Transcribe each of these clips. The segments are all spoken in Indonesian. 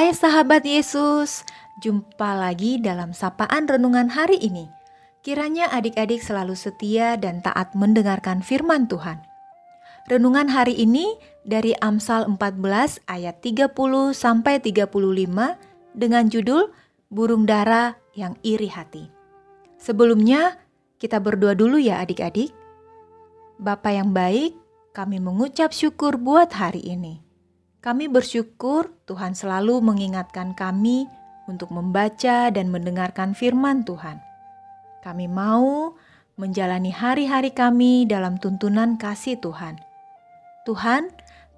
Hai sahabat Yesus, jumpa lagi dalam sapaan renungan hari ini. Kiranya adik-adik selalu setia dan taat mendengarkan firman Tuhan. Renungan hari ini dari Amsal 14 ayat 30 sampai 35 dengan judul Burung Dara yang Iri Hati. Sebelumnya, kita berdoa dulu ya adik-adik. Bapa yang baik, kami mengucap syukur buat hari ini. Kami bersyukur Tuhan selalu mengingatkan kami untuk membaca dan mendengarkan firman Tuhan. Kami mau menjalani hari-hari kami dalam tuntunan kasih Tuhan. Tuhan,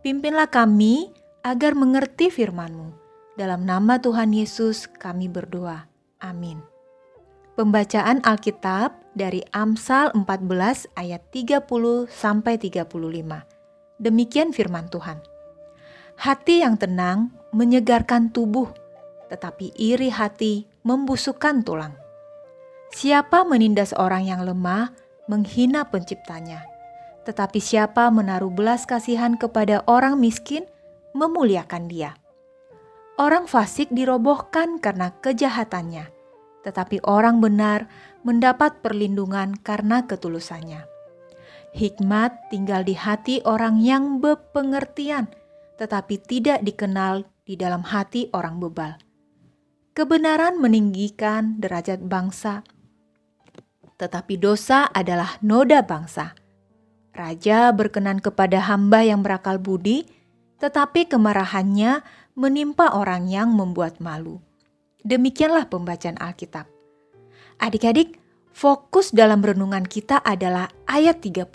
pimpinlah kami agar mengerti firman-Mu. Dalam nama Tuhan Yesus kami berdoa. Amin. Pembacaan Alkitab dari Amsal 14 ayat 30 sampai 35. Demikian firman Tuhan. Hati yang tenang menyegarkan tubuh, tetapi iri hati membusukkan tulang. Siapa menindas orang yang lemah, menghina penciptanya. Tetapi siapa menaruh belas kasihan kepada orang miskin, memuliakan dia. Orang fasik dirobohkan karena kejahatannya tetapi orang benar mendapat perlindungan karena ketulusannya. Hikmat tinggal di hati orang yang berpengertian, tetapi tidak dikenal di dalam hati orang bebal. Kebenaran meninggikan derajat bangsa, tetapi dosa adalah noda bangsa. Raja berkenan kepada hamba yang berakal budi, tetapi kemarahannya menimpa orang yang membuat malu. Demikianlah pembacaan Alkitab. Adik-adik, fokus dalam renungan kita adalah ayat 30.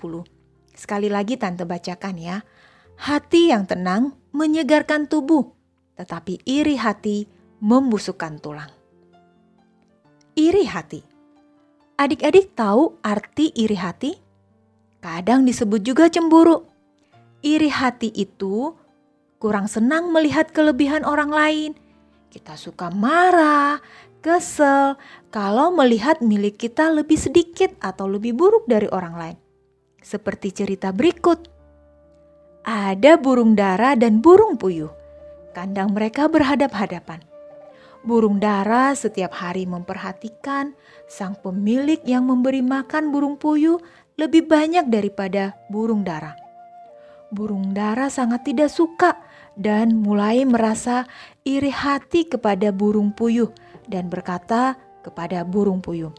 Sekali lagi tante bacakan ya. Hati yang tenang menyegarkan tubuh, tetapi iri hati membusukkan tulang. Iri hati. Adik-adik tahu arti iri hati? Kadang disebut juga cemburu. Iri hati itu kurang senang melihat kelebihan orang lain kita suka marah, kesel kalau melihat milik kita lebih sedikit atau lebih buruk dari orang lain. Seperti cerita berikut. Ada burung dara dan burung puyuh. Kandang mereka berhadap-hadapan. Burung dara setiap hari memperhatikan sang pemilik yang memberi makan burung puyuh lebih banyak daripada burung dara. Burung dara sangat tidak suka dan mulai merasa iri hati kepada burung puyuh dan berkata kepada burung puyuh,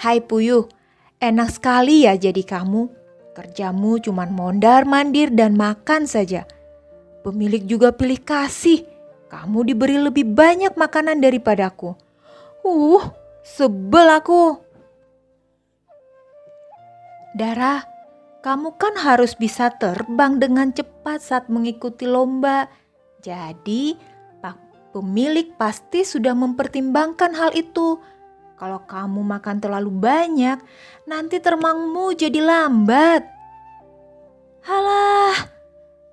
"Hai puyuh, enak sekali ya jadi kamu. Kerjamu cuma mondar-mandir dan makan saja. Pemilik juga pilih kasih. Kamu diberi lebih banyak makanan daripadaku. Uh, sebel aku." Darah kamu kan harus bisa terbang dengan cepat saat mengikuti lomba. Jadi, pemilik pasti sudah mempertimbangkan hal itu. Kalau kamu makan terlalu banyak, nanti terbangmu jadi lambat. Halah,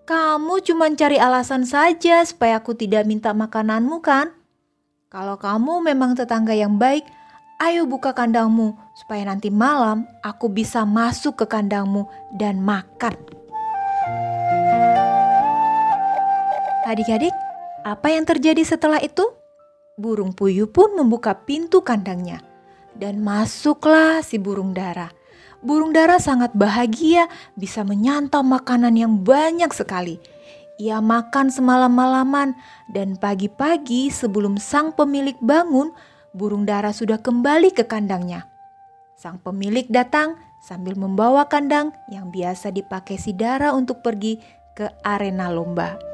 kamu cuma cari alasan saja supaya aku tidak minta makananmu kan? Kalau kamu memang tetangga yang baik, Ayo buka kandangmu supaya nanti malam aku bisa masuk ke kandangmu dan makan. Adik-adik, apa yang terjadi setelah itu? Burung puyuh pun membuka pintu kandangnya dan masuklah si burung dara. Burung dara sangat bahagia bisa menyantap makanan yang banyak sekali. Ia makan semalam-malaman dan pagi-pagi sebelum sang pemilik bangun, burung dara sudah kembali ke kandangnya. Sang pemilik datang sambil membawa kandang yang biasa dipakai si dara untuk pergi ke arena lomba.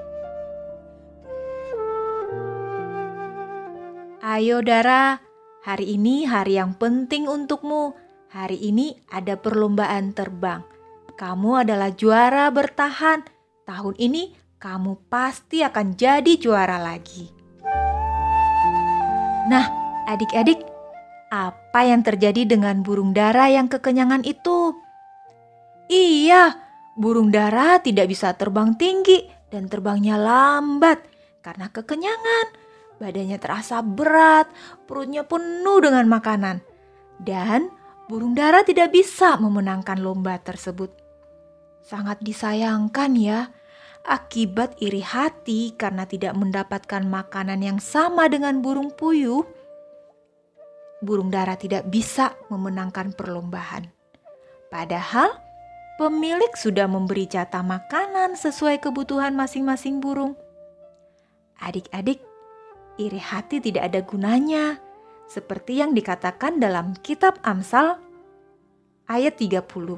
Ayo Dara, hari ini hari yang penting untukmu. Hari ini ada perlombaan terbang. Kamu adalah juara bertahan. Tahun ini kamu pasti akan jadi juara lagi. Nah, Adik-adik, apa yang terjadi dengan burung dara yang kekenyangan itu? Iya, burung dara tidak bisa terbang tinggi dan terbangnya lambat karena kekenyangan. Badannya terasa berat, perutnya penuh dengan makanan. Dan burung dara tidak bisa memenangkan lomba tersebut. Sangat disayangkan ya, akibat iri hati karena tidak mendapatkan makanan yang sama dengan burung puyuh, burung dara tidak bisa memenangkan perlombaan. Padahal pemilik sudah memberi jatah makanan sesuai kebutuhan masing-masing burung. Adik-adik, iri hati tidak ada gunanya, seperti yang dikatakan dalam kitab Amsal ayat 30.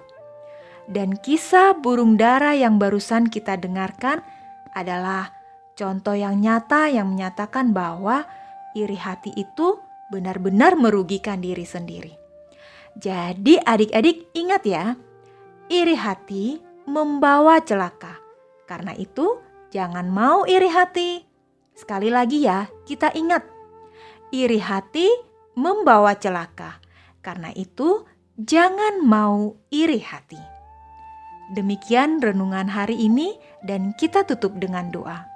Dan kisah burung dara yang barusan kita dengarkan adalah contoh yang nyata yang menyatakan bahwa iri hati itu benar-benar merugikan diri sendiri. Jadi adik-adik ingat ya, iri hati membawa celaka. Karena itu jangan mau iri hati. Sekali lagi ya, kita ingat, iri hati membawa celaka. Karena itu jangan mau iri hati. Demikian renungan hari ini dan kita tutup dengan doa.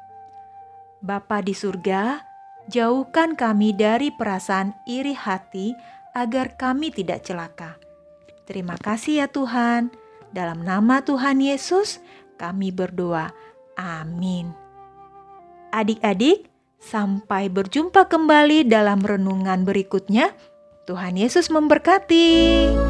Bapa di surga, jauhkan kami dari perasaan iri hati agar kami tidak celaka. Terima kasih ya Tuhan. Dalam nama Tuhan Yesus kami berdoa. Amin. Adik-adik, sampai berjumpa kembali dalam renungan berikutnya. Tuhan Yesus memberkati.